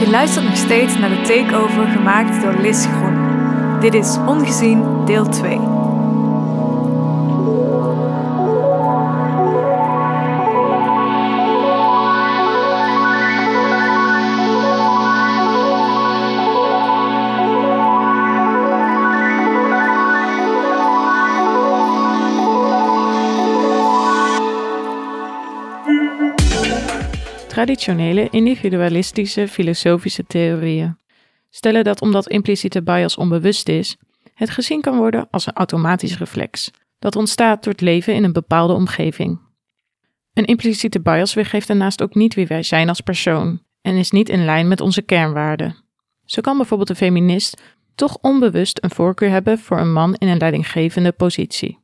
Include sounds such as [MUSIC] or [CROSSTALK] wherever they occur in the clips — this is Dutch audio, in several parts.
Je luistert nog steeds naar de takeover gemaakt door Liz Groen. Dit is Ongezien deel 2. Traditionele individualistische filosofische theorieën stellen dat omdat impliciete bias onbewust is, het gezien kan worden als een automatisch reflex dat ontstaat door het leven in een bepaalde omgeving. Een impliciete bias weergeeft daarnaast ook niet wie wij zijn als persoon en is niet in lijn met onze kernwaarden. Zo kan bijvoorbeeld een feminist toch onbewust een voorkeur hebben voor een man in een leidinggevende positie.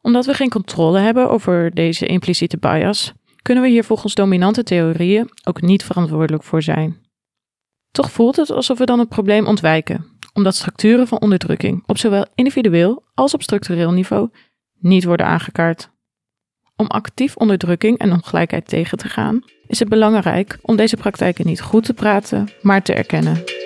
Omdat we geen controle hebben over deze impliciete bias, kunnen we hier volgens dominante theorieën ook niet verantwoordelijk voor zijn. Toch voelt het alsof we dan het probleem ontwijken, omdat structuren van onderdrukking op zowel individueel als op structureel niveau niet worden aangekaart. Om actief onderdrukking en ongelijkheid tegen te gaan, is het belangrijk om deze praktijken niet goed te praten, maar te erkennen.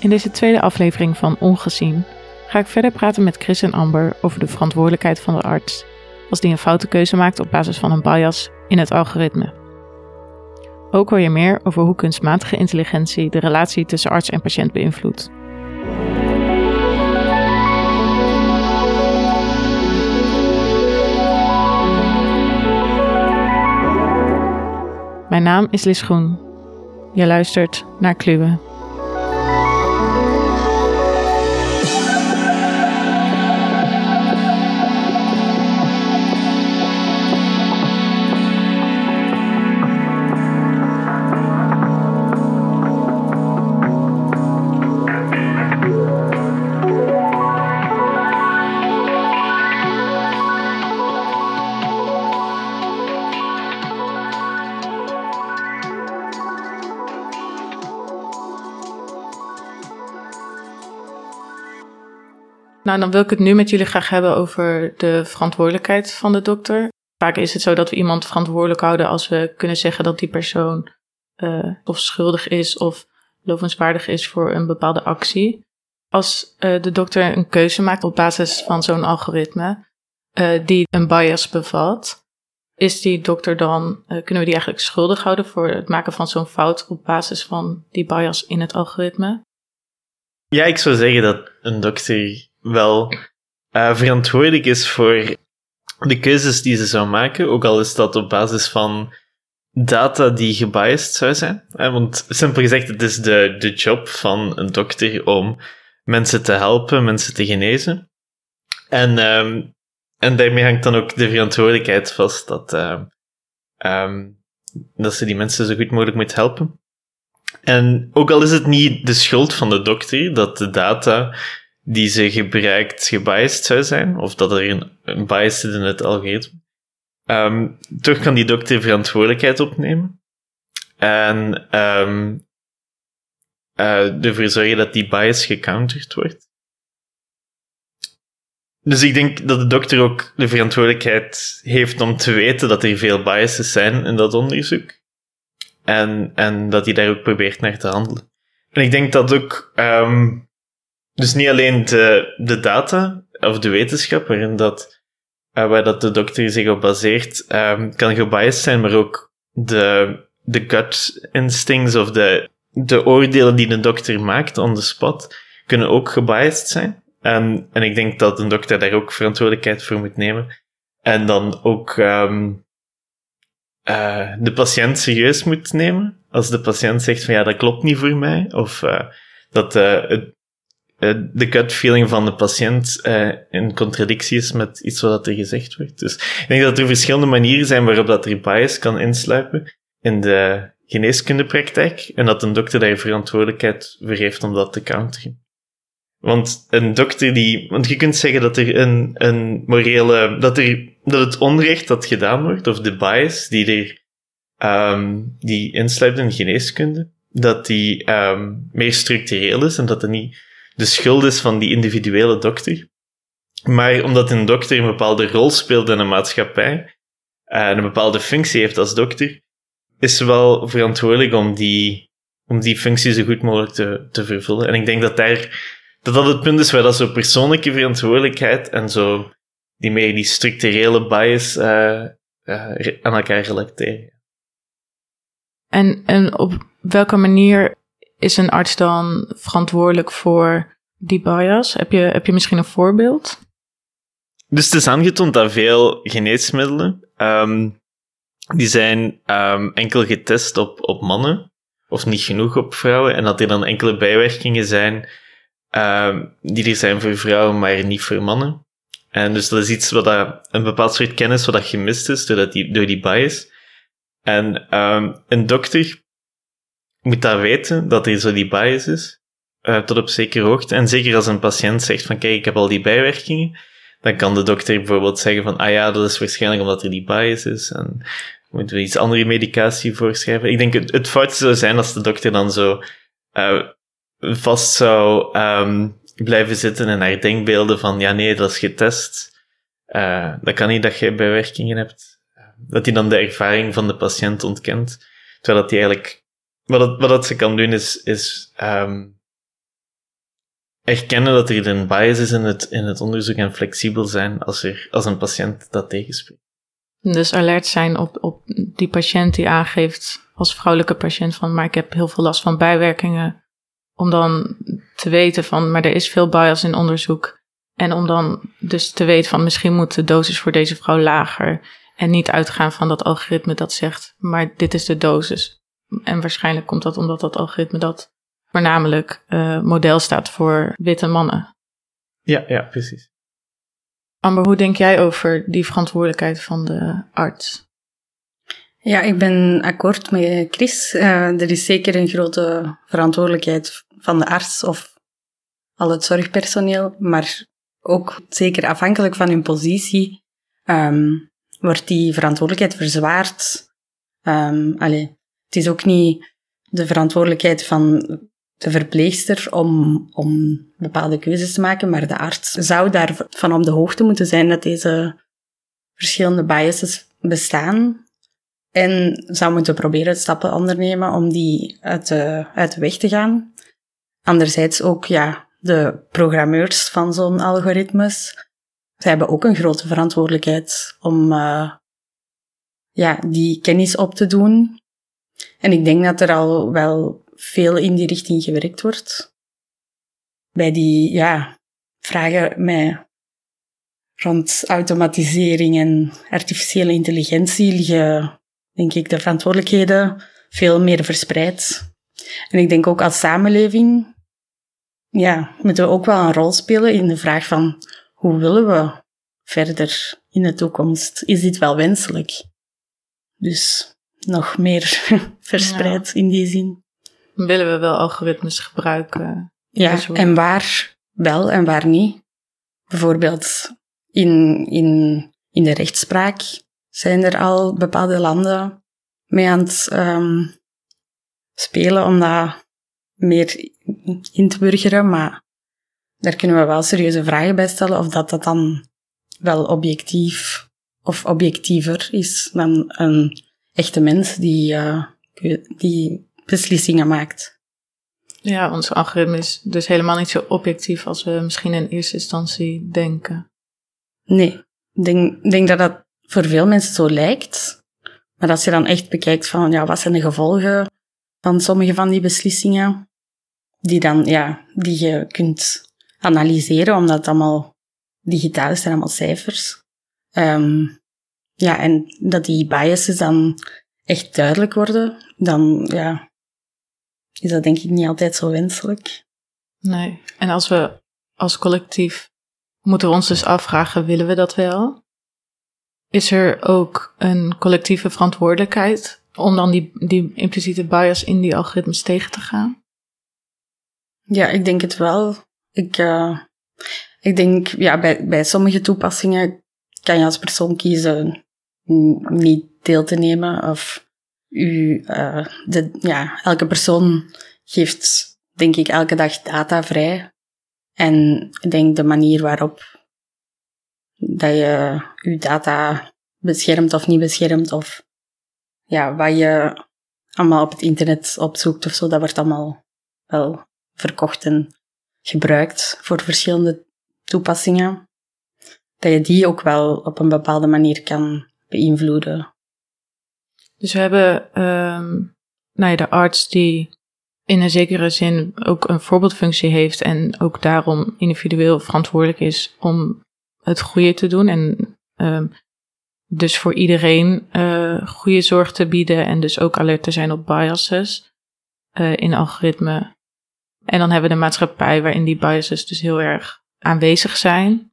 In deze tweede aflevering van Ongezien ga ik verder praten met Chris en Amber over de verantwoordelijkheid van de arts als die een foute keuze maakt op basis van een bias in het algoritme. Ook hoor je meer over hoe kunstmatige intelligentie de relatie tussen arts en patiënt beïnvloedt. Mijn naam is Lis Groen. Je luistert naar Kluwe. Nou, dan wil ik het nu met jullie graag hebben over de verantwoordelijkheid van de dokter. Vaak is het zo dat we iemand verantwoordelijk houden als we kunnen zeggen dat die persoon uh, of schuldig is of lovenswaardig is voor een bepaalde actie. Als uh, de dokter een keuze maakt op basis van zo'n algoritme uh, die een bias bevat, is die dokter dan, kunnen we die eigenlijk schuldig houden voor het maken van zo'n fout op basis van die bias in het algoritme? Ja, ik zou zeggen dat een dokter wel uh, verantwoordelijk is voor de keuzes die ze zou maken, ook al is dat op basis van data die gebiased zou zijn. Want simpel gezegd, het is de, de job van een dokter om mensen te helpen, mensen te genezen. En, um, en daarmee hangt dan ook de verantwoordelijkheid vast dat, uh, um, dat ze die mensen zo goed mogelijk moet helpen. En ook al is het niet de schuld van de dokter dat de data die ze gebruikt gebiased zou zijn, of dat er een, een bias zit in het algoritme, um, toch kan die dokter verantwoordelijkheid opnemen en um, uh, ervoor zorgen dat die bias gecounterd wordt. Dus ik denk dat de dokter ook de verantwoordelijkheid heeft om te weten dat er veel biases zijn in dat onderzoek. En, en dat hij daar ook probeert naar te handelen. En ik denk dat ook um, dus niet alleen de, de data of de wetenschap waarin dat, uh, waar dat de dokter zich op baseert, um, kan gebiased zijn, maar ook de, de gut instincts of de, de oordelen die de dokter maakt on the spot kunnen ook gebiased zijn. En, en ik denk dat een dokter daar ook verantwoordelijkheid voor moet nemen. En dan ook um, uh, de patiënt serieus moet nemen. Als de patiënt zegt van ja, dat klopt niet voor mij. Of uh, dat het, de gut feeling van de patiënt uh, in contradictie is met iets wat er gezegd wordt. Dus ik denk dat er verschillende manieren zijn waarop dat er bias kan insluipen in de geneeskundepraktijk en dat een dokter daar verantwoordelijkheid voor heeft om dat te counteren. Want een dokter die, want je kunt zeggen dat er een, een morele, dat er, dat het onrecht dat gedaan wordt, of de bias die er, um, die insluipt in geneeskunde, dat die ehm, meer structureel is en dat het niet de schuld is van die individuele dokter. Maar omdat een dokter een bepaalde rol speelt in een maatschappij en een bepaalde functie heeft als dokter, is ze wel verantwoordelijk om die, om die functie zo goed mogelijk te, te vervullen. En ik denk dat daar, dat dat het punt is waar dat zo persoonlijke verantwoordelijkheid en zo die meer die structurele bias uh, uh, aan elkaar relateren. En, en op welke manier is een arts dan verantwoordelijk voor die bias? Heb je, heb je misschien een voorbeeld? Dus het is aangetoond dat veel geneesmiddelen, um, die zijn um, enkel getest op, op mannen, of niet genoeg op vrouwen, en dat er dan enkele bijwerkingen zijn um, die er zijn voor vrouwen, maar niet voor mannen. En dus dat is iets wat dat, een bepaald soort kennis wat dat gemist is door, die, door die bias. En een dokter moet dat weten, dat er zo die bias is, uh, tot op zekere hoogte. En zeker als een patiënt zegt van, kijk, ik heb al die bijwerkingen, dan kan de dokter bijvoorbeeld zeggen van, ah ja, dat is waarschijnlijk omdat er die bias is, en moeten we iets andere medicatie voorschrijven. Ik denk, het, het foutste zou zijn als de dokter dan zo uh, vast zou um, blijven zitten en haar denkbeelden van, ja nee, dat is getest. Uh, dat kan niet dat je bijwerkingen hebt dat hij dan de ervaring van de patiënt ontkent. Terwijl dat hij eigenlijk, wat, wat dat ze kan doen is, is um, erkennen dat er een bias is in het, in het onderzoek en flexibel zijn als, er, als een patiënt dat tegenspreekt. Dus alert zijn op, op die patiënt die aangeeft als vrouwelijke patiënt van, maar ik heb heel veel last van bijwerkingen. Om dan te weten van, maar er is veel bias in onderzoek. En om dan dus te weten van, misschien moet de dosis voor deze vrouw lager. En niet uitgaan van dat algoritme dat zegt, maar dit is de dosis. En waarschijnlijk komt dat omdat dat algoritme dat voornamelijk uh, model staat voor witte mannen. Ja, ja, precies. Amber, hoe denk jij over die verantwoordelijkheid van de arts? Ja, ik ben akkoord met Chris. Uh, er is zeker een grote verantwoordelijkheid van de arts of al het zorgpersoneel, maar ook zeker afhankelijk van hun positie. Um, wordt die verantwoordelijkheid verzwaard. Um, allee, het is ook niet de verantwoordelijkheid van de verpleegster om, om bepaalde keuzes te maken, maar de arts zou daarvan op de hoogte moeten zijn dat deze verschillende biases bestaan en zou moeten proberen stappen ondernemen om die uit de, uit weg te gaan. Anderzijds ook ja, de programmeurs van zo'n algoritmes zij hebben ook een grote verantwoordelijkheid om uh, ja, die kennis op te doen. En ik denk dat er al wel veel in die richting gewerkt wordt. Bij die ja, vragen mij rond automatisering en artificiële intelligentie liggen, denk ik, de verantwoordelijkheden veel meer verspreid. En ik denk ook als samenleving, ja, moeten we ook wel een rol spelen in de vraag van hoe willen we verder in de toekomst? Is dit wel wenselijk? Dus nog meer [LAUGHS] verspreid in die zin. Willen we wel algoritmes gebruiken? Ja, en waar wel en waar niet. Bijvoorbeeld in, in, in de rechtspraak zijn er al bepaalde landen mee aan het um, spelen om dat meer in te burgeren, maar daar kunnen we wel serieuze vragen bij stellen of dat dat dan wel objectief of objectiever is dan een echte mens die, uh, die beslissingen maakt. Ja, ons algoritme is dus helemaal niet zo objectief als we misschien in eerste instantie denken. Nee, ik denk, denk dat dat voor veel mensen zo lijkt. Maar als je dan echt bekijkt van, ja, wat zijn de gevolgen van sommige van die beslissingen, die dan, ja, die je kunt analyseren, omdat het allemaal digitaal is, zijn allemaal cijfers. Um, ja, en dat die biases dan echt duidelijk worden, dan ja, is dat denk ik niet altijd zo wenselijk. Nee, en als we als collectief moeten we ons dus afvragen, willen we dat wel? Is er ook een collectieve verantwoordelijkheid om dan die, die impliciete bias in die algoritmes tegen te gaan? Ja, ik denk het wel. Ik, uh, ik denk, ja, bij, bij sommige toepassingen kan je als persoon kiezen niet deel te nemen of u, uh, de, ja, elke persoon geeft, denk ik, elke dag data vrij. En ik denk de manier waarop dat je je data beschermt of niet beschermt, of ja, wat je allemaal op het internet opzoekt of zo, dat wordt allemaal wel verkocht en gebruikt voor verschillende toepassingen. Dat je die ook wel op een bepaalde manier kan beïnvloeden. Dus we hebben um, nou ja, de arts die in een zekere zin ook een voorbeeldfunctie heeft en ook daarom individueel verantwoordelijk is om het goede te doen en um, dus voor iedereen uh, goede zorg te bieden en dus ook alert te zijn op biases uh, in algoritme. En dan hebben we de maatschappij waarin die biases dus heel erg aanwezig zijn.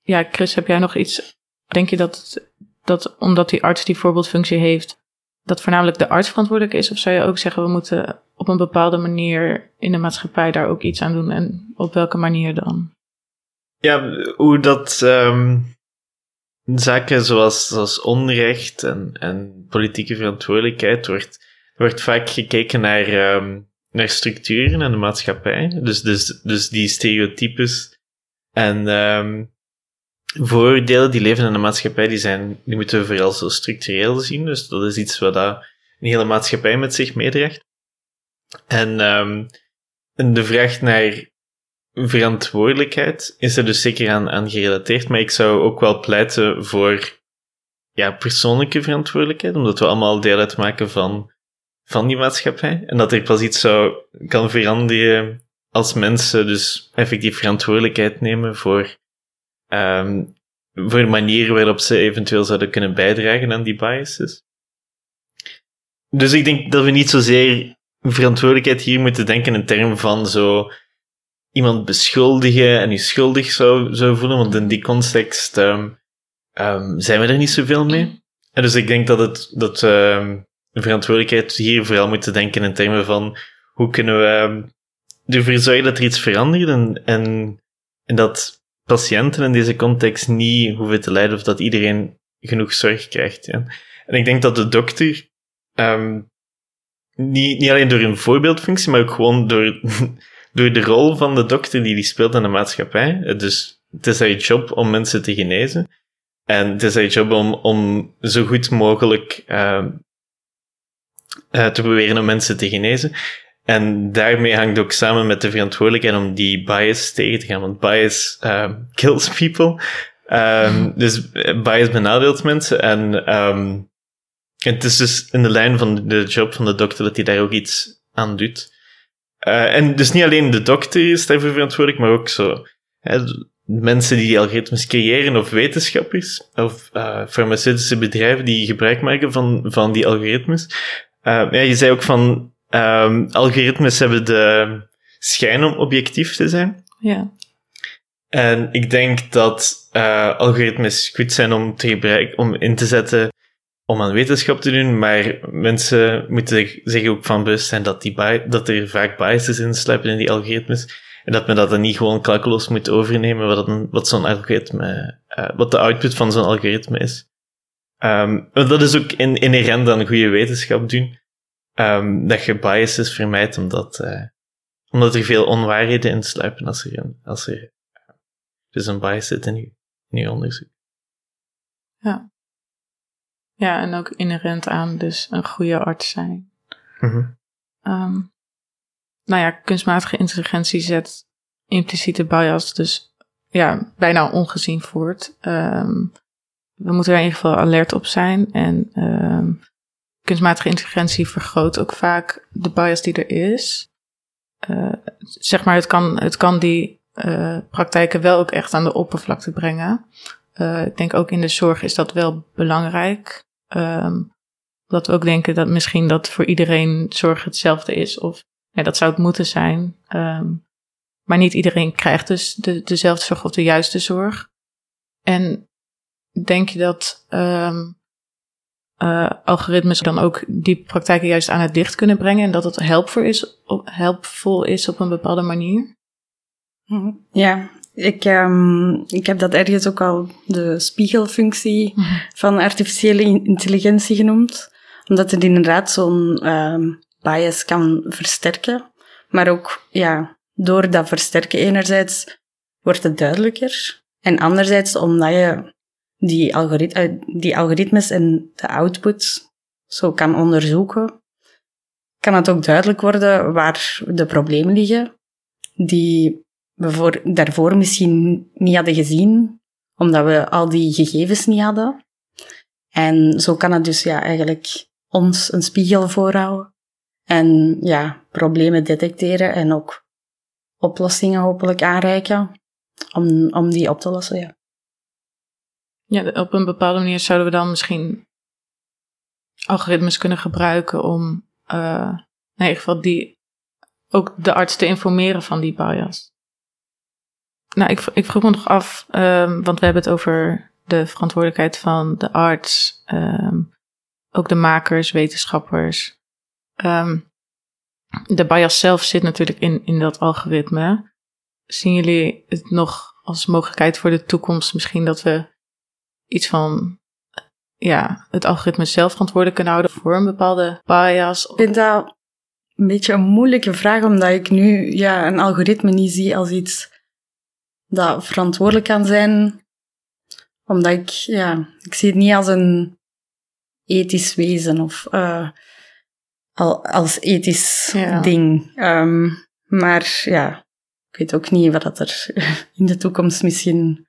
Ja, Chris, heb jij nog iets? Denk je dat, dat omdat die arts die voorbeeldfunctie heeft, dat voornamelijk de arts verantwoordelijk is? Of zou je ook zeggen, we moeten op een bepaalde manier in de maatschappij daar ook iets aan doen? En op welke manier dan? Ja, hoe dat um, zaken zoals, zoals onrecht en, en politieke verantwoordelijkheid wordt, wordt vaak gekeken naar, um, naar structuren in de maatschappij. Dus, dus, dus die stereotypes en um, vooroordelen die leven in de maatschappij, die, zijn, die moeten we vooral zo structureel zien. Dus dat is iets wat dat een hele maatschappij met zich meedraagt. En, um, de vraag naar verantwoordelijkheid is er dus zeker aan, aan gerelateerd, maar ik zou ook wel pleiten voor ja, persoonlijke verantwoordelijkheid, omdat we allemaal deel uitmaken van, van die maatschappij. En dat er pas iets zou kan veranderen als mensen dus effectief verantwoordelijkheid nemen voor, um, voor de manier waarop ze eventueel zouden kunnen bijdragen aan die biases. Dus ik denk dat we niet zozeer verantwoordelijkheid hier moeten denken in termen van zo iemand beschuldigen en je schuldig zou, zou voelen, want in die context um, um, zijn we er niet zoveel mee. En dus ik denk dat, het, dat de verantwoordelijkheid hier vooral moeten denken in termen van hoe kunnen we ervoor zorgen dat er iets verandert en, en, en dat patiënten in deze context niet hoeven te lijden of dat iedereen genoeg zorg krijgt. En ik denk dat de dokter um, niet, niet alleen door een voorbeeldfunctie, maar ook gewoon door [LAUGHS] door de rol van de dokter die die speelt in de maatschappij. Dus het is haar job om mensen te genezen. En het is haar job om, om zo goed mogelijk uh, uh, te proberen om mensen te genezen. En daarmee hangt ook samen met de verantwoordelijkheid om die bias tegen te gaan. Want bias uh, kills people. Um, [LAUGHS] dus bias benadeelt mensen. En um, het is dus in de lijn van de job van de dokter dat hij daar ook iets aan doet. Uh, en dus niet alleen de dokter is daarvoor verantwoordelijk, maar ook zo hè, mensen die die algoritmes creëren, of wetenschappers, of uh, farmaceutische bedrijven die gebruik maken van, van die algoritmes. Uh, ja, je zei ook van um, algoritmes hebben de schijn om objectief te zijn. Ja. En ik denk dat algoritmes goed zijn om te gebruiken, om in te zetten om aan wetenschap te doen, maar mensen moeten zich ook van bewust zijn dat, die dat er vaak biases in sluipen in die algoritmes. En dat men dat dan niet gewoon klakkeloos moet overnemen wat, wat zo'n algoritme, uh, wat de output van zo'n algoritme is. Um, dat is ook in, inherent aan goede wetenschap doen. Um, dat je biases vermijdt omdat, uh, omdat er veel onwaarheden in sluipen als er, als er uh, dus een bias zit in je, in je onderzoek. Ja. Ja, en ook inherent aan dus een goede arts zijn. Mm nou ja, kunstmatige intelligentie zet impliciete bias dus ja, bijna ongezien voort. Um, we moeten er in ieder geval alert op zijn. En um, kunstmatige intelligentie vergroot ook vaak de bias die er is. Uh, zeg maar, het kan, het kan die uh, praktijken wel ook echt aan de oppervlakte brengen. Uh, ik denk ook in de zorg is dat wel belangrijk. Um, dat we ook denken dat misschien dat voor iedereen zorg hetzelfde is. Of ja, dat zou het moeten zijn. Um, maar niet iedereen krijgt dus de, dezelfde zorg of de juiste zorg. En denk je dat um, uh, algoritmes dan ook die praktijken juist aan het licht kunnen brengen en dat het helpvol is, helpvol is op een bepaalde manier? Mhm. Ja, ik, um, ik heb dat ergens ook al de spiegelfunctie mhm. van artificiële intelligentie genoemd. Omdat het inderdaad zo'n ehm, bias kan versterken. Maar ook, ja, door dat versterken enerzijds wordt het duidelijker. En anderzijds omdat je die, algorit eh, die algoritmes en de output zo kan onderzoeken, kan het ook duidelijk worden waar de problemen liggen, die we voor, daarvoor misschien niet hadden gezien, omdat we al die gegevens niet hadden. En zo kan het dus ja, eigenlijk ons een spiegel voorhouden en ja, problemen detecteren en ook oplossingen hopelijk aanreiken om, om die op te lossen. Ja. Ja, op een bepaalde manier zouden we dan misschien algoritmes kunnen gebruiken om uh, in ieder geval die, ook de arts te informeren van die bias. Nou, ik, ik vroeg me nog af, um, want we hebben het over de verantwoordelijkheid van de arts, um, ook de makers, wetenschappers. Um, de bias zelf zit natuurlijk in, in dat algoritme. Zien jullie het nog als mogelijkheid voor de toekomst misschien dat we iets van ja, het algoritme zelf verantwoordelijk kunnen houden voor een bepaalde bias? Ik vind dat een beetje een moeilijke vraag, omdat ik nu ja, een algoritme niet zie als iets dat verantwoordelijk kan zijn. Omdat ik, ja, ik zie het niet als een ethisch wezen of uh, als ethisch ding. Um, maar ja, ik weet ook niet wat er [LAUGHS] in de toekomst misschien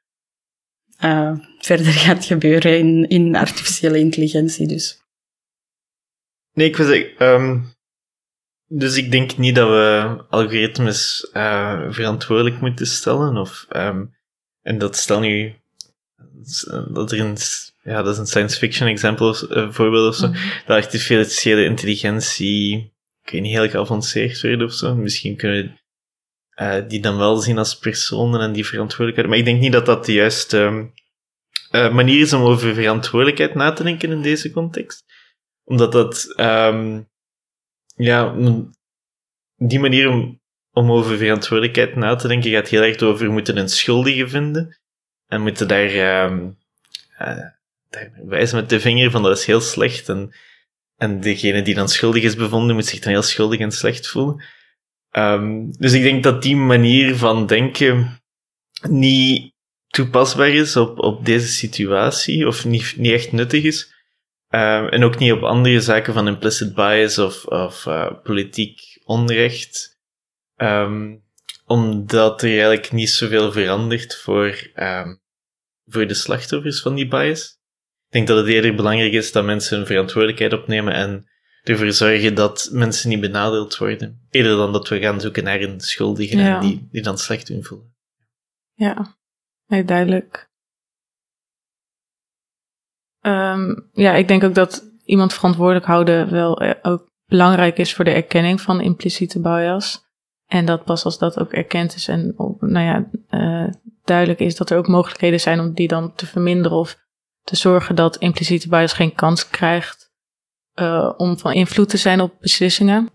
uh, verder gaat gebeuren in, in artificiële intelligentie. Dus. Nee, ik wil zeggen, um, dus ik denk niet dat we algoritmes uh, verantwoordelijk moeten stellen. Of, um, en dat stel nu dat er een, ja, dat is een science fiction example, uh, voorbeeld of zo, mm -hmm. dat artificiële intelligentie, ik weet niet, heel geavanceerd wordt of zo. Misschien kunnen we uh, die dan wel zien als personen en die verantwoordelijkheid. Maar ik denk niet dat dat de juiste uh, manier is om over verantwoordelijkheid na te denken in deze context. Omdat dat, um, ja, die manier om, om over verantwoordelijkheid na te denken gaat heel erg over moeten een schuldige vinden. En moeten daar, um, uh, daar wijzen met de vinger van dat is heel slecht. En, en degene die dan schuldig is bevonden moet zich dan heel schuldig en slecht voelen. Um, dus ik denk dat die manier van denken niet toepasbaar is op, op deze situatie, of niet, niet echt nuttig is. Um, en ook niet op andere zaken van implicit bias of, of uh, politiek onrecht. Um, omdat er eigenlijk niet zoveel verandert voor, voor de slachtoffers van die bias. Ik denk dat het eerder belangrijk is dat mensen hun verantwoordelijkheid opnemen en ervoor zorgen dat mensen niet benadeeld worden. Eerder dan dat we gaan zoeken naar een schuldige ja. en die, die dan slecht doen voelen. Ja, nee, duidelijk. Um, ja, ik denk ook dat iemand verantwoordelijk houden wel eh, ook belangrijk is voor de erkenning van impliciete bias. En dat pas als dat ook erkend is en nou ja, uh, duidelijk is dat er ook mogelijkheden zijn om die dan te verminderen of te zorgen dat impliciete bias geen kans krijgt uh, om van invloed te zijn op beslissingen.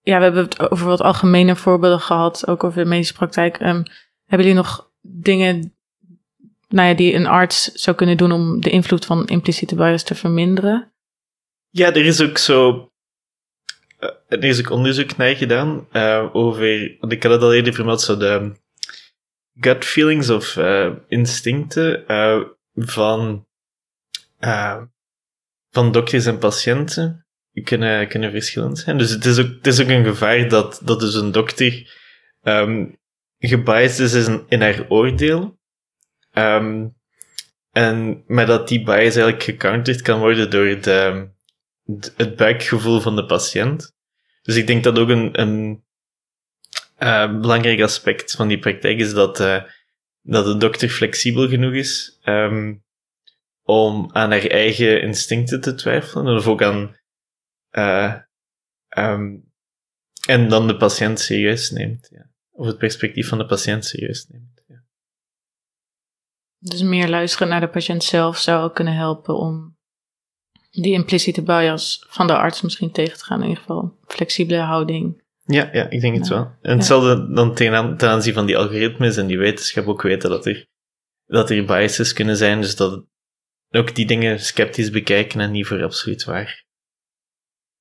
Ja, we hebben het over wat algemene voorbeelden gehad, ook over de medische praktijk. Um, hebben jullie nog dingen nou ja, die een arts zou kunnen doen om de invloed van impliciete bias te verminderen? Ja, er is ook zo. Uh, er is ook onderzoek naar gedaan uh, over. Want ik had het al eerder vermeld, zo de gut feelings of instincten van van dokters en patiënten kunnen, kunnen verschillend zijn. Dus het is ook, het is ook een gevaar dat, dat dus een dokter um, gebiased is in, haar oordeel. Um, en, maar dat die bias eigenlijk gecounterd kan worden door de, het buikgevoel van de patiënt. Dus ik denk dat ook een, een uh, belangrijk aspect van die praktijk is dat, uh, dat de dokter flexibel genoeg is um, om aan haar eigen instincten te twijfelen, of ook aan, uh, um, en dan de patiënt serieus neemt, ja. Of het perspectief van de patiënt serieus neemt. Ja. Dus meer luisteren naar de patiënt zelf zou ook kunnen helpen om die impliciete bias van de arts misschien tegen te gaan, in ieder geval flexibele houding. Ja, ja, ik denk het wel. En hetzelfde dan ten, ten aanzien van die algoritmes en die wetenschap ook weten dat er, dat er biases kunnen zijn, dus dat ook die dingen sceptisch bekijken en niet voor absoluut waar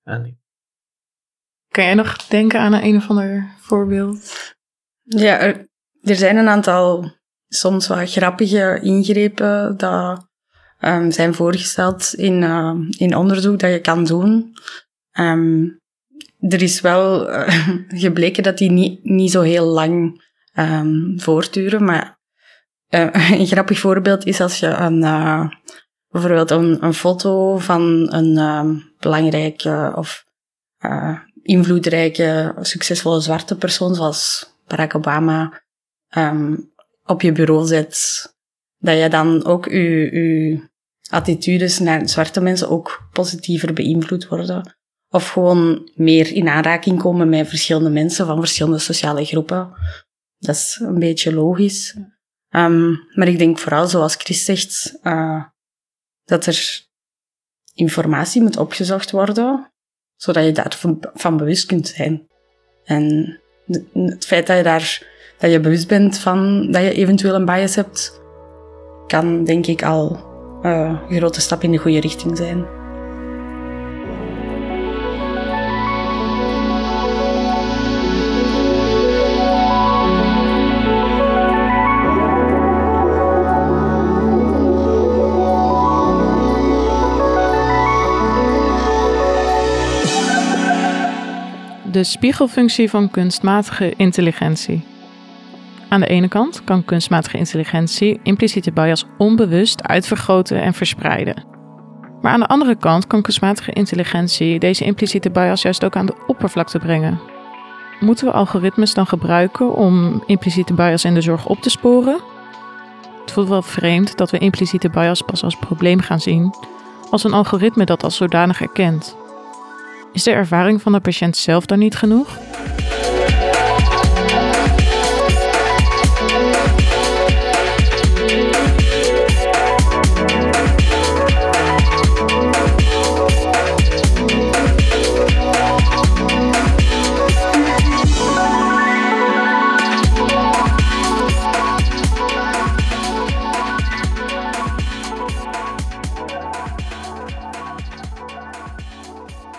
En Kan jij nog denken aan een, een of ander voorbeeld? Ja, er, er zijn een aantal soms wat grappige ingrepen dat ehm, zijn voorgesteld in, eh, in onderzoek dat je kan doen. Ehm, er is wel eh, [LAUGHS] gebleken dat die niet, niet zo heel lang ehm, voortduren, maar eh, [LAUGHS] een grappig voorbeeld is als je een, eh, bijvoorbeeld een, een foto van een ehm, belangrijke of eh, invloedrijke, succesvolle zwarte persoon, zoals Barack Obama, ehm, op je bureau zet. Dat je dan ook je, je attitudes naar zwarte mensen ook positiever beïnvloed worden. Of gewoon meer in aanraking komen met verschillende mensen van verschillende sociale groepen. Dat is een beetje logisch. Um, maar ik denk vooral, zoals Chris zegt, uh, dat er informatie moet opgezocht worden, zodat je daarvan van bewust kunt zijn. En het feit dat je daar dat je bewust bent van dat je eventueel een bias hebt, kan denk ik al uh, een grote stap in de goede richting zijn. De spiegelfunctie van kunstmatige intelligentie. Aan de ene kant kan kunstmatige intelligentie impliciete bias onbewust uitvergroten en verspreiden. Maar aan de andere kant kan kunstmatige intelligentie deze impliciete bias juist ook aan de oppervlakte brengen. Moeten we algoritmes dan gebruiken om impliciete bias in de zorg op te sporen? Het voelt wel vreemd dat we impliciete bias pas als probleem gaan zien als een algoritme dat als zodanig erkent. Is de ervaring van de patiënt zelf dan niet genoeg?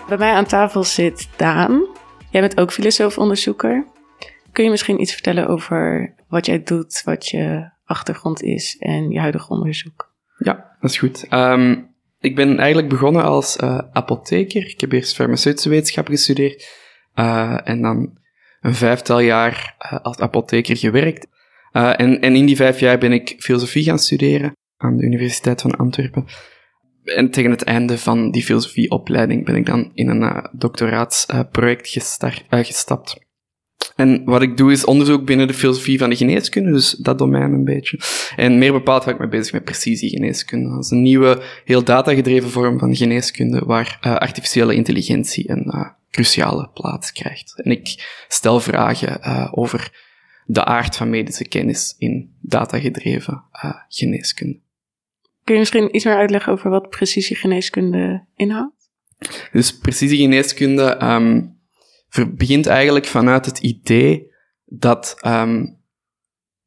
Bij mij aan tafel zit Daan. Jij bent ook filosoofonderzoeker. Kun je misschien iets vertellen over wat jij doet, wat je achtergrond is en je huidige onderzoek? Ja, dat is goed. Ehm, ik ben eigenlijk begonnen als uh, apotheker. Ik heb eerst farmaceutische wetenschap gestudeerd uh, en dan een vijftal jaar uh, als apotheker gewerkt. en, en in die vijf jaar ben ik filosofie gaan studeren aan de Universiteit van Antwerpen en tegen het einde van die filosofieopleiding ben ik dan in een uh, doctoraatsproject gestart, uh, gestapt. En wat ik doe is onderzoek binnen de filosofie van de geneeskunde, dus dat domein een beetje. En meer bepaald ga ik me bezig met precisiegeneeskunde. Dat is een nieuwe, heel datagedreven vorm van geneeskunde waar uh, artificiële intelligentie een cruciale plaats krijgt. En ik stel vragen over de aard van medische kennis in datagedreven geneeskunde. Kun je misschien iets meer uitleggen over wat precisiegeneeskunde inhoudt? Dus precisiegeneeskunde um, begint eigenlijk vanuit het idee dat um,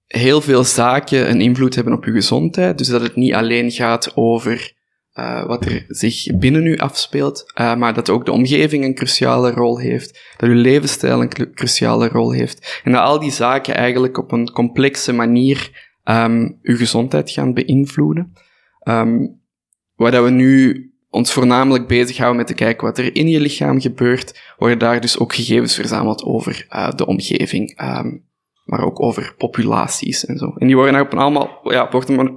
heel veel zaken een invloed hebben op je gezondheid. Dus dat het niet alleen gaat over uh, wat er zich binnen u afspeelt, uh, maar dat ook de omgeving een cruciale rol heeft, dat uw levensstijl een cruciale rol heeft. En dat al die zaken eigenlijk op een complexe manier um, uw gezondheid gaan beïnvloeden. Um, waar dat we nu ons voornamelijk bezighouden met te kijken wat er in je lichaam gebeurt, worden daar dus ook gegevens verzameld over uh, de omgeving, um, maar ook over populaties en zo. En die worden op een, allemaal, ja,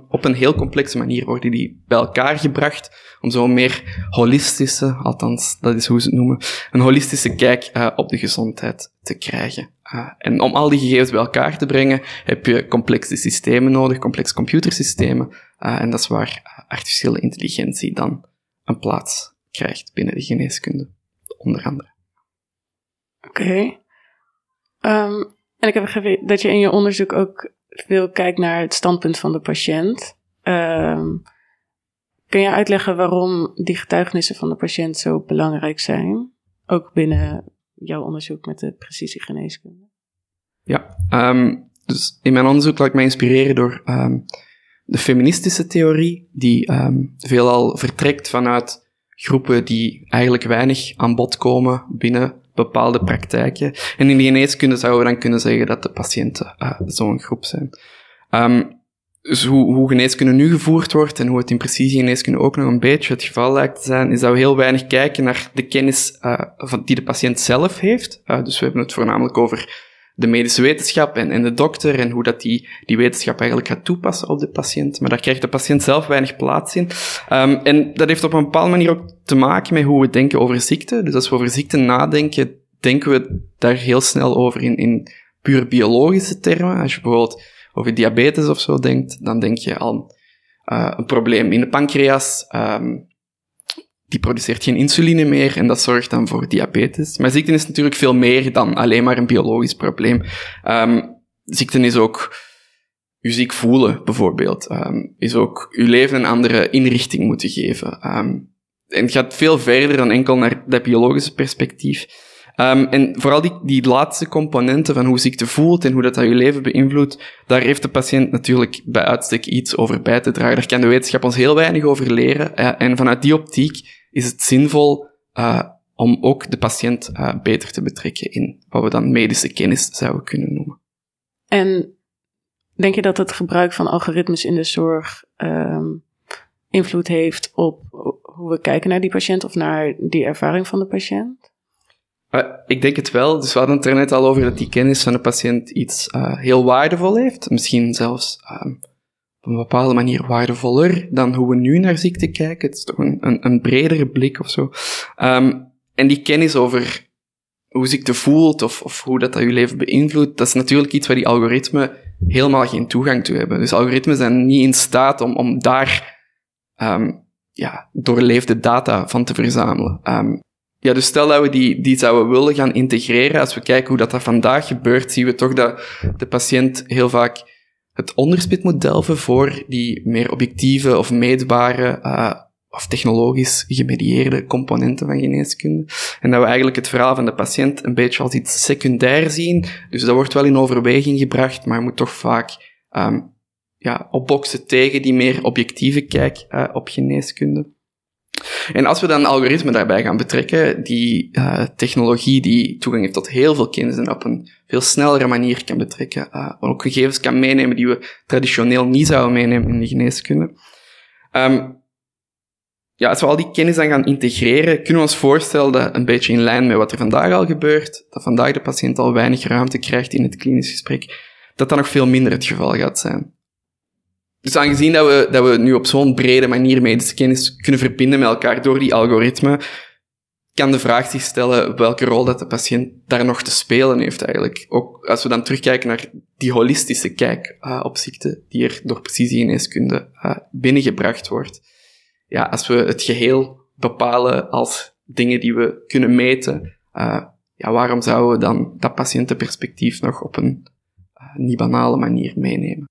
op een heel complexe manier worden die bij elkaar gebracht om zo'n meer holistische, althans dat is hoe ze het noemen, een holistische kijk uh, op de gezondheid te krijgen. Uh, en om al die gegevens bij elkaar te brengen, heb je complexe systemen nodig, complexe computersystemen, en dat is waar artificiële intelligentie dan een plaats krijgt binnen de geneeskunde, onder andere. Oké. Okay. Um, en ik heb begrepen dat je in je onderzoek ook veel kijkt naar het standpunt van de patiënt. Um, kun je uitleggen waarom die getuigenissen van de patiënt zo belangrijk zijn? Ook binnen jouw onderzoek met de precisiegeneeskunde. Ja, um, dus in mijn onderzoek laat ik mij inspireren door de feministische theorie, die um, veelal vertrekt vanuit groepen die eigenlijk weinig aan bod komen binnen bepaalde praktijken. En in de geneeskunde zouden we dan kunnen zeggen dat de patiënten uh, zo'n groep zijn. Um, dus hoe, hoe geneeskunde nu gevoerd wordt en hoe het in precisiegeneeskunde ook nog een beetje het geval lijkt te zijn, is dat we heel weinig kijken naar de kennis uh, van, die de patiënt zelf heeft. Uh, dus we hebben het voornamelijk over de medische wetenschap en, en de dokter en hoe dat die, die wetenschap eigenlijk gaat toepassen op de patiënt. Maar daar krijgt de patiënt zelf weinig plaats in. Um, en dat heeft op een bepaalde manier ook te maken met hoe we denken over ziekte. Dus als we over ziekte nadenken, denken we daar heel snel over in, in puur biologische termen. Als je bijvoorbeeld over diabetes of zo denkt, dan denk je aan uh, een probleem in de pancreas. Um, die produceert geen insuline meer en dat zorgt dan voor diabetes. Maar ziekte is natuurlijk veel meer dan alleen maar een biologisch probleem. Um, ziekte is ook je ziek voelen, bijvoorbeeld. Um, is ook je leven een andere inrichting moeten geven. Um, en het gaat veel verder dan enkel naar dat biologische perspectief. Um, en vooral die, die laatste componenten van hoe ziekte voelt en hoe dat, dat je leven beïnvloedt, daar heeft de patiënt natuurlijk bij uitstek iets over bij te dragen. Daar kan de wetenschap ons heel weinig over leren. En vanuit die optiek is het zinvol uh, om ook de patiënt uh, beter te betrekken in wat we dan medische kennis zouden kunnen noemen. En denk je dat het gebruik van algoritmes in de zorg um, invloed heeft op hoe we kijken naar die patiënt of naar die ervaring van de patiënt? Uh, ik denk het wel. Dus we hadden het er net al over dat die kennis van de patiënt iets heel waardevol heeft. Misschien zelfs um, op een bepaalde manier waardevoller dan hoe we nu naar ziekte kijken. Het is toch een, een, een bredere blik of zo. Um, en die kennis over hoe ziekte voelt of, of hoe dat, dat je leven beïnvloedt, dat is natuurlijk iets waar die algoritmen helemaal geen toegang toe hebben. Dus algoritmen zijn niet in staat om, om daar um, ja, doorleefde data van te verzamelen. Um, ja, dus stel dat we die, die zouden willen gaan integreren, als we kijken hoe dat, dat vandaag gebeurt, zien we toch dat de patiënt heel vaak het onderspit moet delven voor die meer objectieve of meetbare uh, of technologisch gemedieerde componenten van geneeskunde. En dat we eigenlijk het verhaal van de patiënt een beetje als iets secundair zien. Dus dat wordt wel in overweging gebracht, maar je moet toch vaak um, ja, opboksen tegen die meer objectieve kijk uh, op geneeskunde. En als we dan algoritme daarbij gaan betrekken, die uh, technologie die toegang heeft tot heel veel kennis en op een veel snellere manier kan betrekken, uh, ook gegevens kan meenemen die we traditioneel niet zouden meenemen in de geneeskunde. Um, ja, als we al die kennis dan gaan integreren, kunnen we ons voorstellen dat een beetje in lijn met wat er vandaag al gebeurt, dat vandaag de patiënt al weinig ruimte krijgt in het klinisch gesprek, dat dat nog veel minder het geval gaat zijn. Dus aangezien dat we, dat we nu op zo'n brede manier medische kennis kunnen verbinden met elkaar door die algoritme, kan de vraag zich stellen welke rol dat de patiënt daar nog te spelen heeft eigenlijk. Ook als we dan terugkijken naar die holistische kijk uh, op ziekte die er door precisiegeneeskunde uh, binnengebracht wordt. Ja, als we het geheel bepalen als dingen die we kunnen meten, uh, ja, waarom zouden we dan dat patiëntenperspectief nog op een niet banale manier meenemen?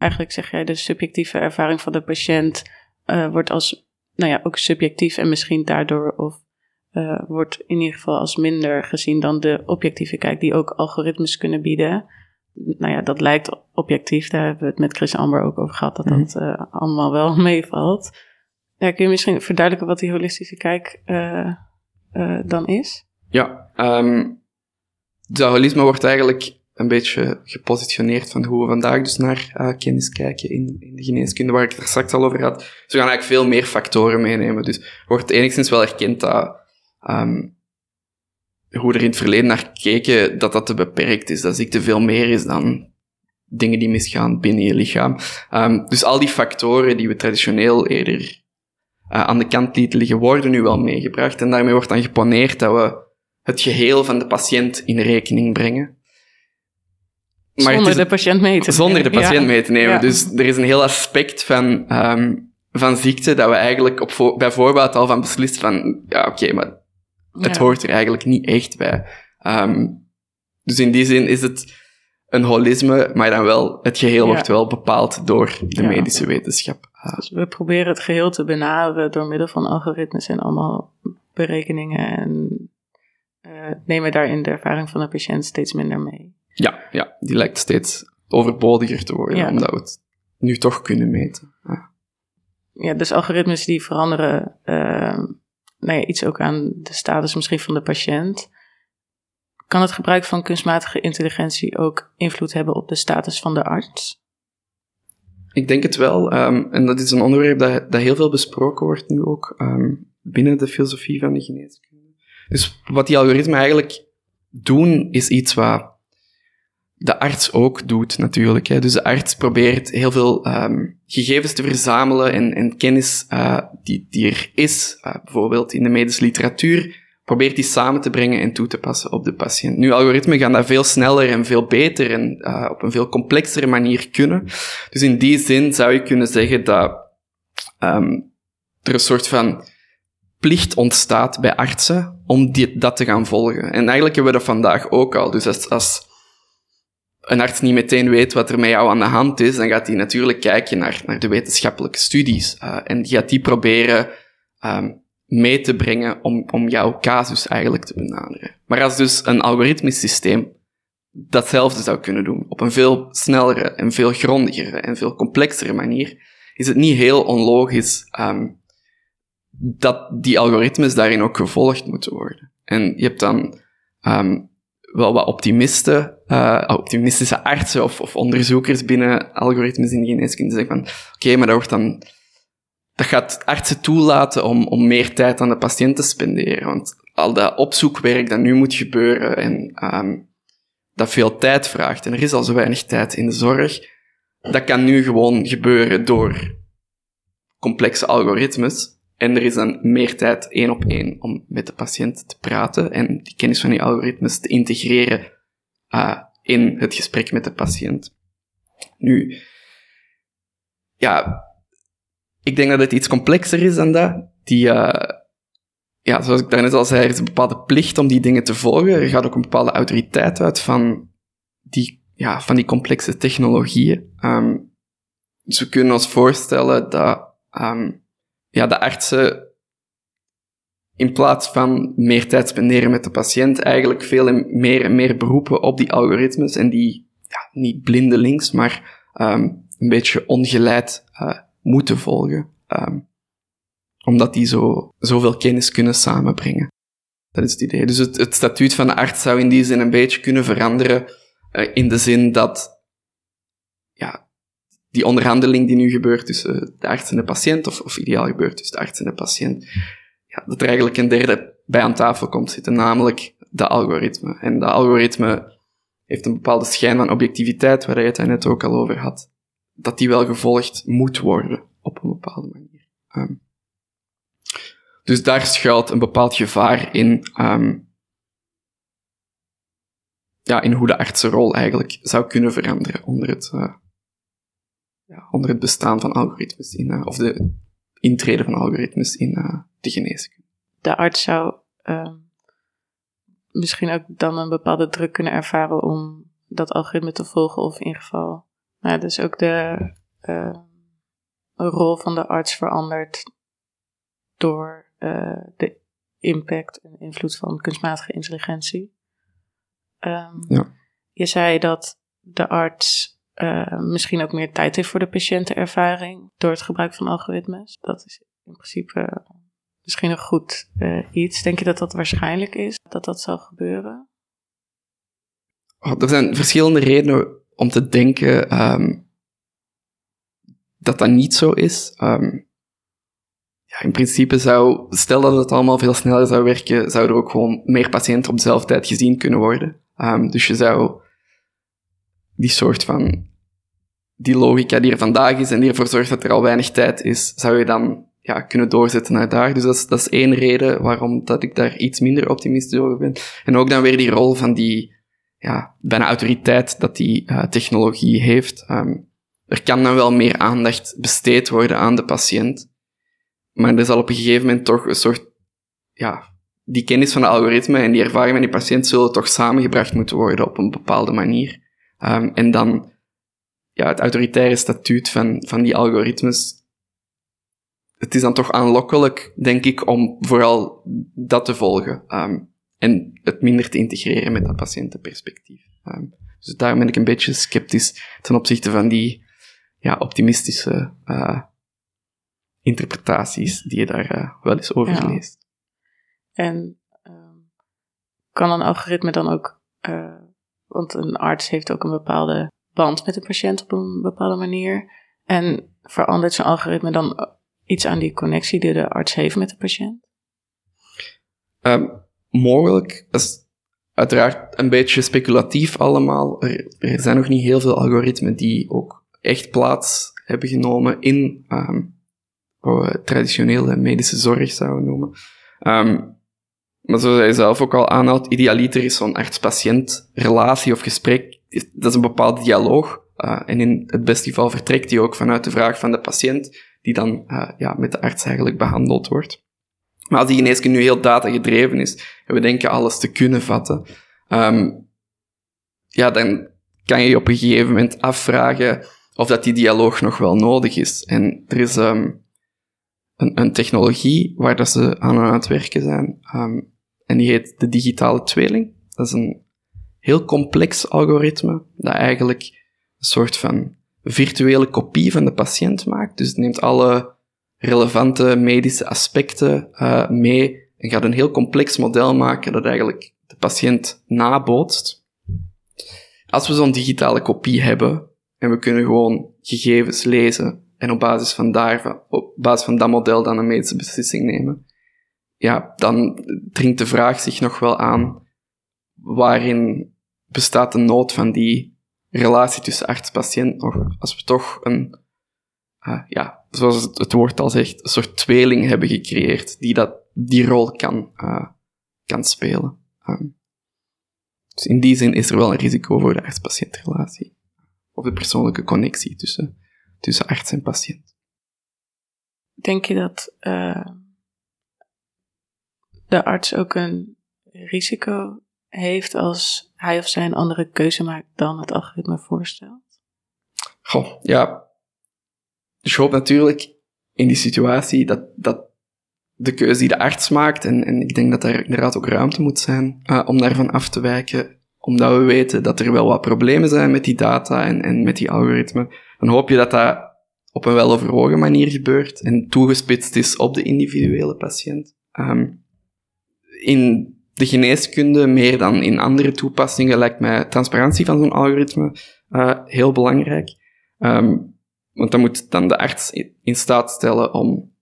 Eigenlijk zeg jij de subjectieve ervaring van de patiënt uh, wordt als, nou ja, ook subjectief en misschien daardoor of uh, wordt in ieder geval als minder gezien dan de objectieve kijk die ook algoritmes kunnen bieden. Nou ja, dat lijkt objectief. Daar hebben we het met Chris Amber ook over gehad, dat mm -hmm. dat uh, allemaal wel [LAUGHS] meevalt. Ja, kun je misschien verduidelijken wat die holistische kijk dan is? Ja, um, de holisme wordt eigenlijk een beetje gepositioneerd van hoe we vandaag dus naar uh, kennis kijken in, in, de geneeskunde, waar ik het er straks al over had. Ze gaan eigenlijk veel meer factoren meenemen. Dus wordt enigszins wel erkend dat um, hoe er in het verleden naar gekeken, dat dat te beperkt is. Dat ziekte veel meer is dan dingen die misgaan binnen je lichaam. Um, dus al die factoren die we traditioneel eerder uh, aan de kant lieten liggen, worden nu wel meegebracht. En daarmee wordt dan geponeerd dat we het geheel van de patiënt in rekening brengen. Maar zonder de patiënt mee te nemen. Zonder de patiënt ja. mee te nemen. Ja. Dus er is een heel aspect van, um, van ziekte dat we eigenlijk op voor, bij voorbaat al van beslist van, ja, oké, okay, maar het ja. hoort er eigenlijk niet echt bij. Um, dus in die zin is het een holisme, maar dan wel, het geheel wordt wel bepaald door de medische wetenschap. Dus we proberen het geheel te benaderen door middel van algoritmes en allemaal berekeningen en uh, nemen daarin de ervaring van de patiënt steeds minder mee. Ja, ja, die lijkt steeds overbodiger te worden, ja. omdat we het nu toch kunnen meten. Ja. ja, dus algoritmes die veranderen uh, nou ja, iets ook aan de status misschien van de patiënt. Kan het gebruik van kunstmatige intelligentie ook invloed hebben op de status van de arts? Ik denk het wel. Um, en dat is een onderwerp dat, dat heel veel besproken wordt nu ook um, binnen de filosofie van de geneeskunde. Dus wat die algoritmen eigenlijk doen, is iets wat de arts ook doet natuurlijk. Hè. Dus de arts probeert heel veel um, gegevens te verzamelen en, en kennis uh, die, die er is, uh, bijvoorbeeld in de medische literatuur, probeert die samen te brengen en toe te passen op de patiënt. Nu, algoritmen gaan dat veel sneller en veel beter en uh, op een veel complexere manier kunnen. Dus in die zin zou je kunnen zeggen dat um, er een soort van plicht ontstaat bij artsen om dat te gaan volgen. En eigenlijk hebben we dat vandaag ook al. Dus als, als een arts niet meteen weet wat er met jou aan de hand is, dan gaat hij natuurlijk kijken naar, naar de wetenschappelijke studies. Uh, en gaat die proberen um, mee te brengen om, om jouw casus eigenlijk te benaderen. Maar als dus een algoritmisch systeem datzelfde zou kunnen doen, op een veel snellere en veel grondigere en veel complexere manier, is het niet heel onlogisch um, dat die algoritmes daarin ook gevolgd moeten worden. En je hebt dan um, wel wat optimisten, uh, optimistische artsen of, of, onderzoekers binnen algoritmes in de geneeskunde zeggen van, oké, maar dat wordt dan, dat gaat artsen toelaten om, om meer tijd aan de patiënt te spenderen. Want al dat opzoekwerk dat nu moet gebeuren en um, dat veel tijd vraagt, en er is al zo weinig tijd in de zorg, dat kan nu gewoon gebeuren door complexe algoritmes. En er is dan meer tijd één op één om met de patiënt te praten en die kennis van die algoritmes te integreren uh, in het gesprek met de patiënt. Nu, ja, ik denk dat het iets complexer is dan dat. Die, uh, ja, zoals ik daarnet al zei, er is een bepaalde plicht om die dingen te volgen. Er gaat ook een bepaalde autoriteit uit van die, ja, van die complexe technologieën. Um, dus we kunnen ons voorstellen dat um, ja, de artsen in plaats van meer tijd spenderen met de patiënt, eigenlijk veel meer en meer beroepen op die algoritmes en die ja, niet blindelings, maar um, een beetje ongeleid uh, moeten volgen. Um, omdat die zo, zoveel kennis kunnen samenbrengen. Dat is het idee. Dus het, het statuut van de arts zou in die zin een beetje kunnen veranderen, uh, in de zin dat ja, die onderhandeling die nu gebeurt tussen de arts en de patiënt, of, of ideaal gebeurt tussen de arts en de patiënt, ja, dat er eigenlijk een derde bij aan tafel komt zitten, namelijk de algoritme. En dat algoritme heeft een bepaalde schijn van objectiviteit, waar je het net ook al over had, dat die wel gevolgd moet worden op een bepaalde manier. Um, dus daar schuilt een bepaald gevaar in, um, ja, in hoe de artsenrol eigenlijk zou kunnen veranderen onder het, uh, ja, onder het bestaan van algoritmes in, uh, of de intreden van algoritmes in uh, de geneeskunde. De arts zou uh, misschien ook dan een bepaalde druk kunnen ervaren om dat algoritme te volgen, of in ieder geval, nou, dus ook de uh, rol van de arts verandert door de impact en invloed van kunstmatige intelligentie. Um, ja. Je zei dat de arts uh, misschien ook meer tijd heeft voor de patiëntenervaring door het gebruik van algoritmes. Dat is in principe misschien een goed uh, iets. Denk je dat dat waarschijnlijk is, dat dat zal gebeuren? Oh, er zijn verschillende redenen om te denken um, dat dat niet zo is. Um, ja, in principe zou, stel dat het allemaal veel sneller zou werken, zouden er ook gewoon meer patiënten op dezelfde tijd gezien kunnen worden. Um, dus je zou die soort van die logica die er vandaag is en die ervoor zorgt dat er al weinig tijd is, zou je dan ja, kunnen doorzetten naar daar. Dus dat is, dat is één reden waarom dat ik daar iets minder optimistisch over ben. En ook dan weer die rol van die ja, bijna autoriteit dat die uh, technologie heeft. Um, er kan dan wel meer aandacht besteed worden aan de patiënt. Maar er zal op een gegeven moment toch een soort, ja, die kennis van de algoritme en die ervaring van die patiënt zullen toch samengebracht moeten worden op een bepaalde manier. Um, en dan ja, het autoritaire statuut van, van die algoritmes. Het is dan toch aanlokkelijk, denk ik, om vooral dat te volgen. Um, en het minder te integreren met dat patiëntenperspectief. Um, dus daarom ben ik een beetje sceptisch ten opzichte van die ja, optimistische uh, interpretaties die je daar eh, wel eens over Ja. leest. En ehm, kan een algoritme dan ook, eh, want een arts heeft ook een bepaalde band met de patiënt op een bepaalde manier. En verandert zo'n algoritme dan iets aan die connectie die de arts heeft met de patiënt? Ehm, mogelijk, dat is uiteraard een beetje speculatief allemaal. Er, zijn nog niet heel veel algoritmen die ook echt plaats hebben genomen in ehm, wat we traditionele medische zorg zouden noemen. Ehm, maar zoals hij zelf ook al aanhaalt, idealiter is zo'n arts-patiënt relatie of gesprek, dat is een bepaalde dialoog. Eh, en in het beste geval vertrekt die ook vanuit de vraag van de patiënt, die dan eh, ja, met de arts eigenlijk behandeld wordt. Maar als die geneeskunde nu heel datagedreven is, en we denken alles te kunnen vatten, ehm, ja, dan kan je je op een gegeven moment afvragen of dat die dialoog nog wel nodig is. En er is ehm, een, een technologie waar dat ze aan aan het werken zijn, ehm, en die heet de digitale tweeling. Dat is een heel complex algoritme, dat eigenlijk een soort van virtuele kopie van de patiënt maakt. Dus het neemt alle relevante medische aspecten eh, mee en gaat een heel complex model maken dat eigenlijk de patiënt nabootst. Als we zo'n digitale kopie hebben en we kunnen gewoon gegevens lezen en op basis van, daarvan, op basis van dat model dan een medische beslissing nemen, ja, dan dringt de vraag zich nog wel aan waarin bestaat de nood van die relatie tussen arts-patiënt nog, als we toch een, ah, ja, zoals het, woord al zegt, een soort tweeling hebben gecreëerd die dat, die rol kan, ah, kan spelen. Ehm, dus in die zin is er wel een risico voor de arts-patiëntrelatie. Of de persoonlijke connectie tussen, tussen arts en patiënt. Denk je dat eh, de arts ook een risico heeft als hij of zij een andere keuze maakt dan het algoritme voorstelt? Goh, ja. Dus je hoopt natuurlijk in die situatie dat, dat de keuze die de arts maakt, en, en ik denk dat daar inderdaad ook ruimte moet zijn eh, om daarvan af te wijken, omdat we weten dat er wel wat problemen zijn met die data en, en met die algoritmen, dan hoop je dat dat op een weloverwogen manier gebeurt en toegespitst is op de individuele patiënt. Ehm, in de geneeskunde, meer dan in andere toepassingen, lijkt mij transparantie van zo'n algoritme eh, heel belangrijk. Ehm, want dan moet dan de arts in staat stellen om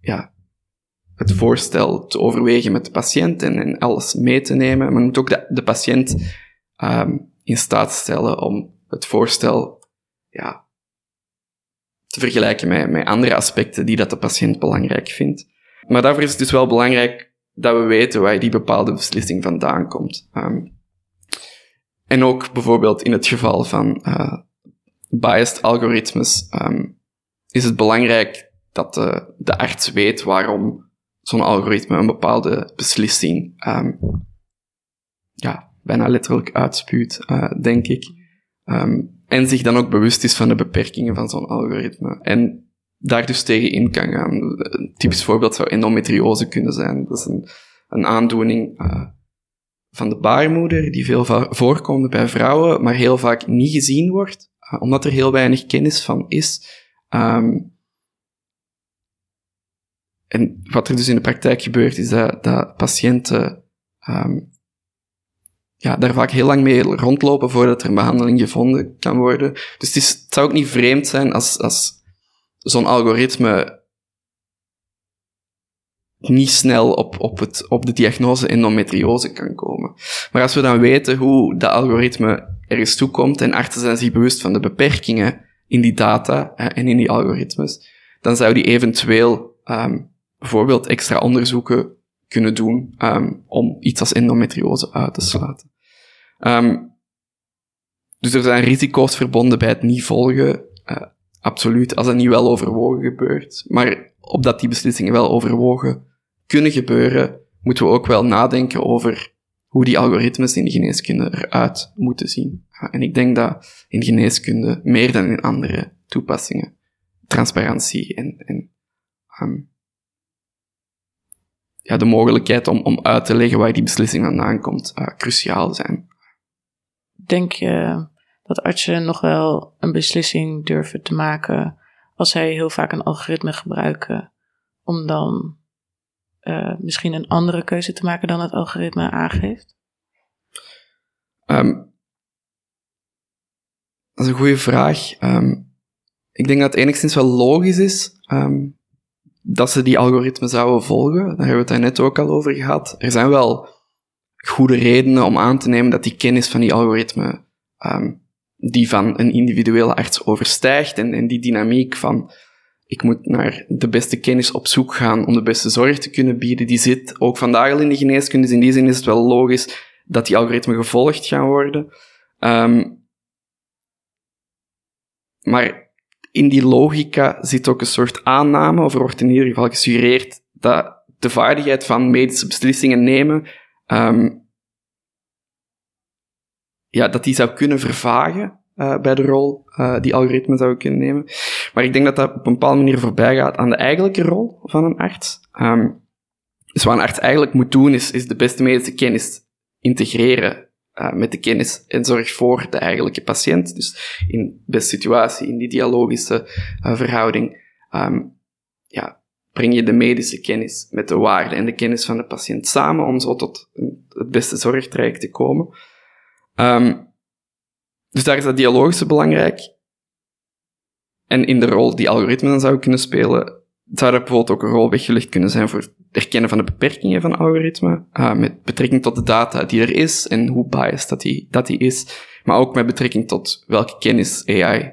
ja, het voorstel te overwegen met de patiënt en, en alles mee te nemen. Maar moet ook de, de patiënt ehm, in staat stellen om het voorstel ja, te vergelijken met, met andere aspecten die dat de patiënt belangrijk vindt. Maar daarvoor is het dus wel belangrijk dat we weten waar die bepaalde beslissing vandaan komt. Ehm, en ook bijvoorbeeld in het geval van eh, biased algoritmes ehm, is het belangrijk dat de, de arts weet waarom zo'n algoritme een bepaalde beslissing ehm, ja, bijna letterlijk uitspuwt, eh, denk ik. En zich dan ook bewust is van de beperkingen van zo'n algoritme. En daar dus tegen in kan gaan. Een typisch voorbeeld zou endometriose kunnen zijn. Dat is een, een aandoening eh, van de baarmoeder die veel voorkomt bij vrouwen, maar heel vaak niet gezien wordt, eh, omdat er heel weinig kennis van is. Ehm, en wat er dus in de praktijk gebeurt, is dat, dat patiënten ehm, ja, daar vaak heel lang mee rondlopen voordat er een behandeling gevonden kan worden. Dus het, is, het zou ook niet vreemd zijn als, als zo'n algoritme niet snel op, op, het, op de diagnose endometriose kan komen. Maar als we dan weten hoe dat algoritme ergens toekomt en artsen zijn zich bewust van de beperkingen in die data en in die algoritmes, dan zou die eventueel ehm, bijvoorbeeld extra onderzoeken kunnen doen ehm, om iets als endometriose uit te sluiten. Ehm, dus er zijn risico's verbonden bij het niet volgen, eh, absoluut, als het niet wel overwogen gebeurt. Maar opdat die beslissingen wel overwogen kunnen gebeuren, moeten we ook wel nadenken over hoe die algoritmes in de geneeskunde eruit moeten zien. En ik denk dat in geneeskunde, meer dan in andere toepassingen, transparantie en, en ehm, ja, de mogelijkheid om, om uit te leggen waar die beslissing vandaan komt, eh, cruciaal zijn. Denk je dat artsen nog wel een beslissing durven te maken als zij heel vaak een algoritme gebruiken, om dan uh, misschien een andere keuze te maken dan het algoritme aangeeft? Um, dat is een goede vraag. Um, ik denk dat het enigszins wel logisch is um, dat ze die algoritme zouden volgen. Daar hebben we het net ook al over gehad. Er zijn wel goede redenen om aan te nemen dat die kennis van die algoritme die van een individuele arts overstijgt en, en die dynamiek van ik moet naar de beste kennis op zoek gaan om de beste zorg te kunnen bieden, die zit ook vandaag al in de geneeskunde. Dus in die zin is het wel logisch dat die algoritmen gevolgd gaan worden. Um, maar in die logica zit ook een soort aanname, of er wordt in ieder geval gesuggereerd dat de vaardigheid van medische beslissingen nemen, um, ja, dat die zou kunnen vervagen uh, bij de rol uh, die algoritmen zouden kunnen nemen. Maar ik denk dat dat op een bepaalde manier voorbij gaat aan de eigenlijke rol van een arts. Um, dus wat een arts eigenlijk moet doen, is, is de beste medische kennis integreren uh, met de kennis en zorg voor de eigenlijke patiënt. Dus in de situatie, in die dialogische verhouding, um, ja, breng je de medische kennis met de waarde en de kennis van de patiënt samen om zo tot het beste zorgtraject te komen. Um, dus daar is dat dialogische belangrijk. En in de rol die algoritmen dan zouden kunnen spelen, zou er bijvoorbeeld ook een rol weggelegd kunnen zijn voor het erkennen van de beperkingen van algoritmen, uh, met betrekking tot de data die er is en hoe biased dat die, dat die is, maar ook met betrekking tot welke kennis AI,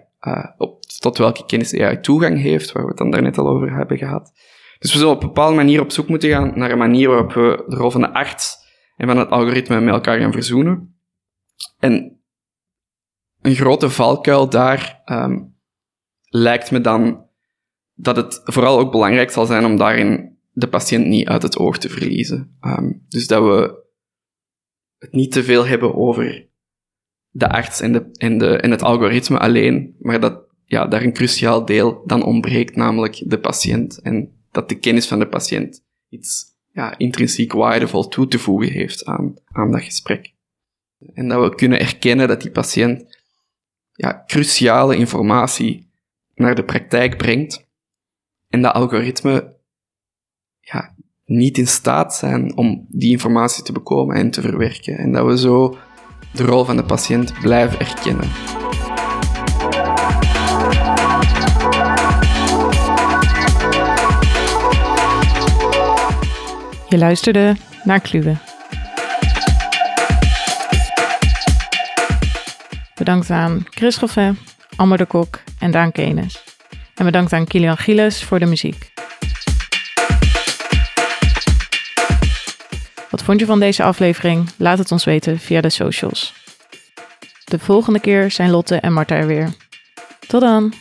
op, tot welke kennis AI toegang heeft, waar we het dan daarnet al over hebben gehad. Dus we zullen op een bepaalde manier op zoek moeten gaan naar een manier waarop we de rol van de arts en van het algoritme met elkaar gaan verzoenen. En een grote valkuil daar um, lijkt me dan dat het vooral ook belangrijk zal zijn om daarin de patiënt niet uit het oog te verliezen. Um, dus dat we het niet te veel hebben over de arts en, de, en, de, en het algoritme alleen, maar dat ja, daar een cruciaal deel dan ontbreekt, namelijk de patiënt. En dat de kennis van de patiënt iets ja, intrinsiek waardevol toe te voegen heeft aan, aan dat gesprek. En dat we kunnen erkennen dat die patiënt ja, cruciale informatie naar de praktijk brengt en dat algoritme ja, niet in staat zijn om die informatie te bekomen en te verwerken. En dat we zo de rol van de patiënt blijven erkennen. Je luisterde naar Kluwe. Bedankt aan Chris Goffin, Amber de Kok en Daan Kenes. En bedankt aan Kilian Gilles voor de muziek. Wat vond je van deze aflevering? Laat het ons weten via de socials. De volgende keer zijn Lotte en Marta er weer. Tot dan!